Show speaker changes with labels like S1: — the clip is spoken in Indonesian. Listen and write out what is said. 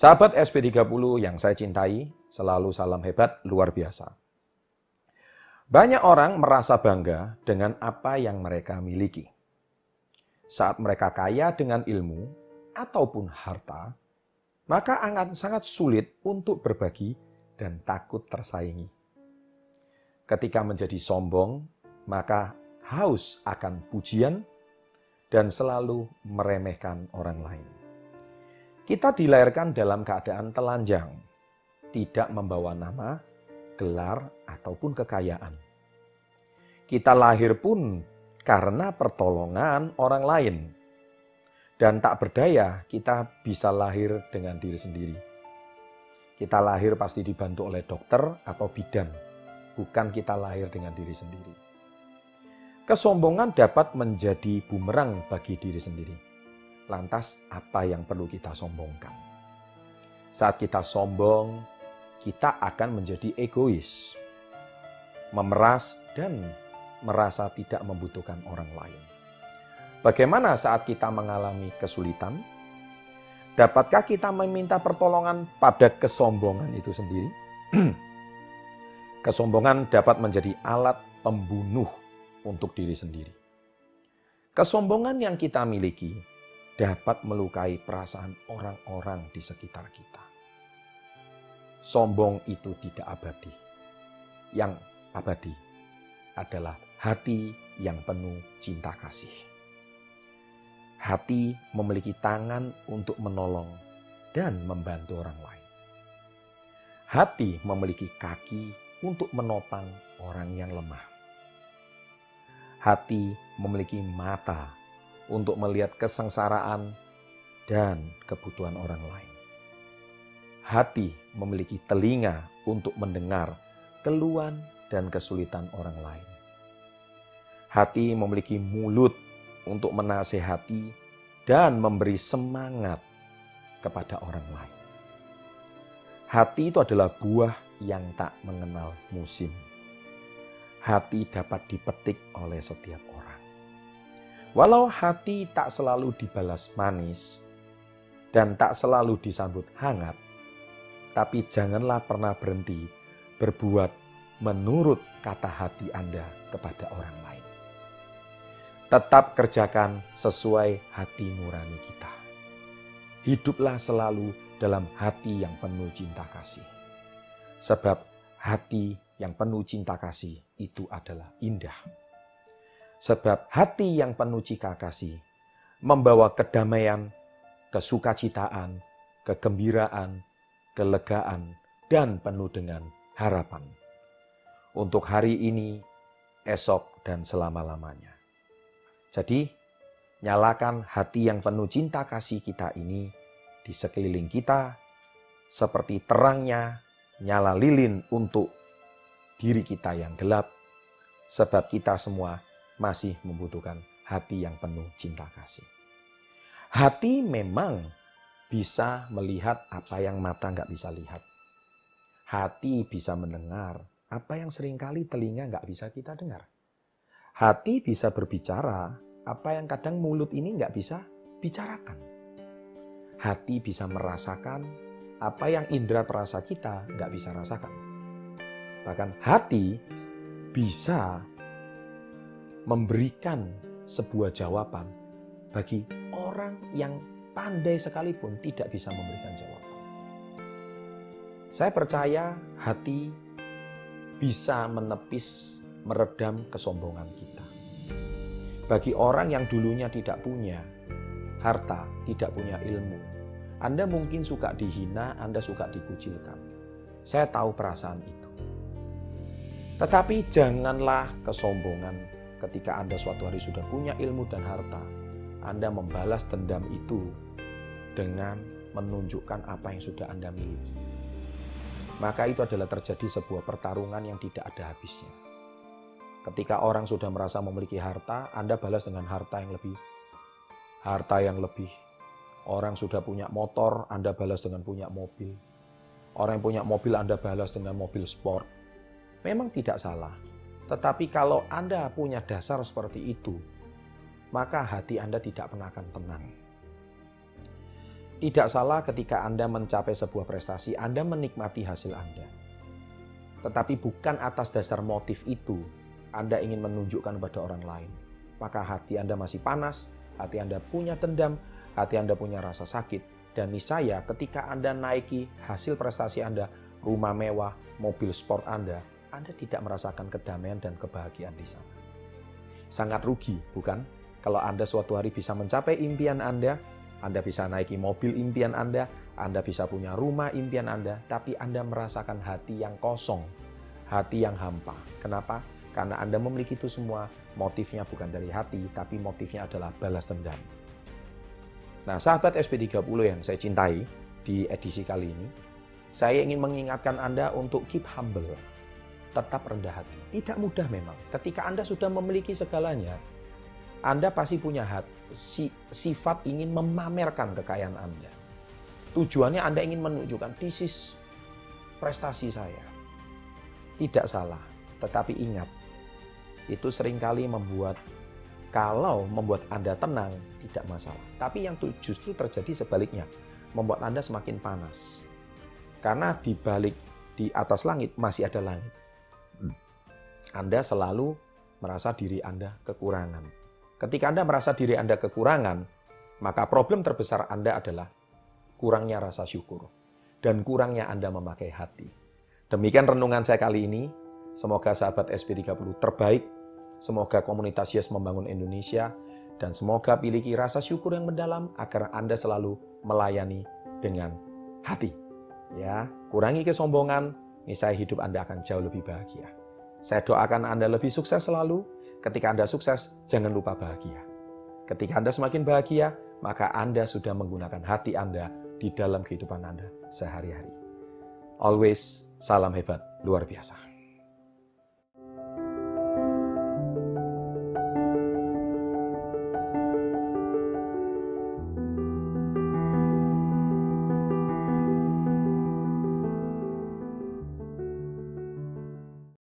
S1: Sahabat SP30 yang saya cintai, selalu salam hebat luar biasa. Banyak orang merasa bangga dengan apa yang mereka miliki. Saat mereka kaya dengan ilmu ataupun harta, maka akan sangat sulit untuk berbagi dan takut tersaingi. Ketika menjadi sombong, maka haus akan pujian dan selalu meremehkan orang lain. Kita dilahirkan dalam keadaan telanjang, tidak membawa nama, gelar, ataupun kekayaan. Kita lahir pun karena pertolongan orang lain. Dan tak berdaya, kita bisa lahir dengan diri sendiri. Kita lahir pasti dibantu oleh dokter atau bidan, bukan kita lahir dengan diri sendiri. Kesombongan dapat menjadi bumerang bagi diri sendiri. Lantas, apa yang perlu kita sombongkan? Saat kita sombong, kita akan menjadi egois, memeras, dan merasa tidak membutuhkan orang lain. Bagaimana saat kita mengalami kesulitan? Dapatkah kita meminta pertolongan pada kesombongan itu sendiri? kesombongan dapat menjadi alat pembunuh untuk diri sendiri. Kesombongan yang kita miliki dapat melukai perasaan orang-orang di sekitar kita sombong itu tidak abadi. Yang abadi adalah hati yang penuh cinta kasih. Hati memiliki tangan untuk menolong dan membantu orang lain. Hati memiliki kaki untuk menopang orang yang lemah. Hati memiliki mata untuk melihat kesengsaraan dan kebutuhan orang lain hati memiliki telinga untuk mendengar keluhan dan kesulitan orang lain. Hati memiliki mulut untuk menasehati dan memberi semangat kepada orang lain. Hati itu adalah buah yang tak mengenal musim. Hati dapat dipetik oleh setiap orang. Walau hati tak selalu dibalas manis dan tak selalu disambut hangat, tapi janganlah pernah berhenti berbuat menurut kata hati Anda kepada orang lain. Tetap kerjakan sesuai hati nurani kita. Hiduplah selalu dalam hati yang penuh cinta kasih. Sebab hati yang penuh cinta kasih itu adalah indah. Sebab hati yang penuh cinta kasih membawa kedamaian, kesukacitaan, kegembiraan, kelegaan, dan penuh dengan harapan. Untuk hari ini, esok, dan selama-lamanya. Jadi, nyalakan hati yang penuh cinta kasih kita ini di sekeliling kita, seperti terangnya nyala lilin untuk diri kita yang gelap, sebab kita semua masih membutuhkan hati yang penuh cinta kasih. Hati memang bisa melihat apa yang mata nggak bisa lihat. Hati bisa mendengar apa yang sering kali telinga nggak bisa kita dengar. Hati bisa berbicara apa yang kadang mulut ini nggak bisa bicarakan. Hati bisa merasakan apa yang indera perasa kita nggak bisa rasakan. Bahkan hati bisa memberikan sebuah jawaban bagi orang yang pandai sekalipun tidak bisa memberikan jawaban. Saya percaya hati bisa menepis, meredam kesombongan kita. Bagi orang yang dulunya tidak punya harta, tidak punya ilmu, Anda mungkin suka dihina, Anda suka dikucilkan. Saya tahu perasaan itu. Tetapi janganlah kesombongan ketika Anda suatu hari sudah punya ilmu dan harta, anda membalas dendam itu dengan menunjukkan apa yang sudah Anda miliki. Maka itu adalah terjadi sebuah pertarungan yang tidak ada habisnya. Ketika orang sudah merasa memiliki harta, Anda balas dengan harta yang lebih. Harta yang lebih. Orang sudah punya motor, Anda balas dengan punya mobil. Orang yang punya mobil, Anda balas dengan mobil sport. Memang tidak salah. Tetapi kalau Anda punya dasar seperti itu, maka hati Anda tidak pernah akan tenang. Tidak salah ketika Anda mencapai sebuah prestasi, Anda menikmati hasil Anda. Tetapi bukan atas dasar motif itu Anda ingin menunjukkan kepada orang lain. Maka hati Anda masih panas, hati Anda punya dendam, hati Anda punya rasa sakit. Dan niscaya ketika Anda naiki hasil prestasi Anda, rumah mewah, mobil sport Anda, Anda tidak merasakan kedamaian dan kebahagiaan di sana. Sangat rugi, bukan? Kalau Anda suatu hari bisa mencapai impian Anda, anda bisa naiki mobil impian Anda, Anda bisa punya rumah impian Anda, tapi Anda merasakan hati yang kosong, hati yang hampa. Kenapa? Karena Anda memiliki itu semua, motifnya bukan dari hati, tapi motifnya adalah balas dendam. Nah, sahabat SP30 yang saya cintai di edisi kali ini, saya ingin mengingatkan Anda untuk keep humble, tetap rendah hati. Tidak mudah memang. Ketika Anda sudah memiliki segalanya, anda pasti punya hat, si, sifat ingin memamerkan kekayaan Anda. Tujuannya Anda ingin menunjukkan, this is prestasi saya. Tidak salah, tetapi ingat, itu sering kali membuat, kalau membuat Anda tenang, tidak masalah. Tapi yang justru terjadi sebaliknya, membuat Anda semakin panas. Karena di balik, di atas langit masih ada langit. Anda selalu merasa diri Anda kekurangan Ketika Anda merasa diri Anda kekurangan, maka problem terbesar Anda adalah kurangnya rasa syukur dan kurangnya Anda memakai hati. Demikian renungan saya kali ini. Semoga sahabat SP30 terbaik. Semoga komunitas Yes membangun Indonesia. Dan semoga miliki rasa syukur yang mendalam agar Anda selalu melayani dengan hati. Ya, kurangi kesombongan, niscaya hidup Anda akan jauh lebih bahagia. Saya doakan Anda lebih sukses selalu, Ketika Anda sukses, jangan lupa bahagia. Ketika Anda semakin bahagia, maka Anda sudah menggunakan hati Anda di dalam kehidupan Anda sehari-hari. Always salam hebat, luar biasa.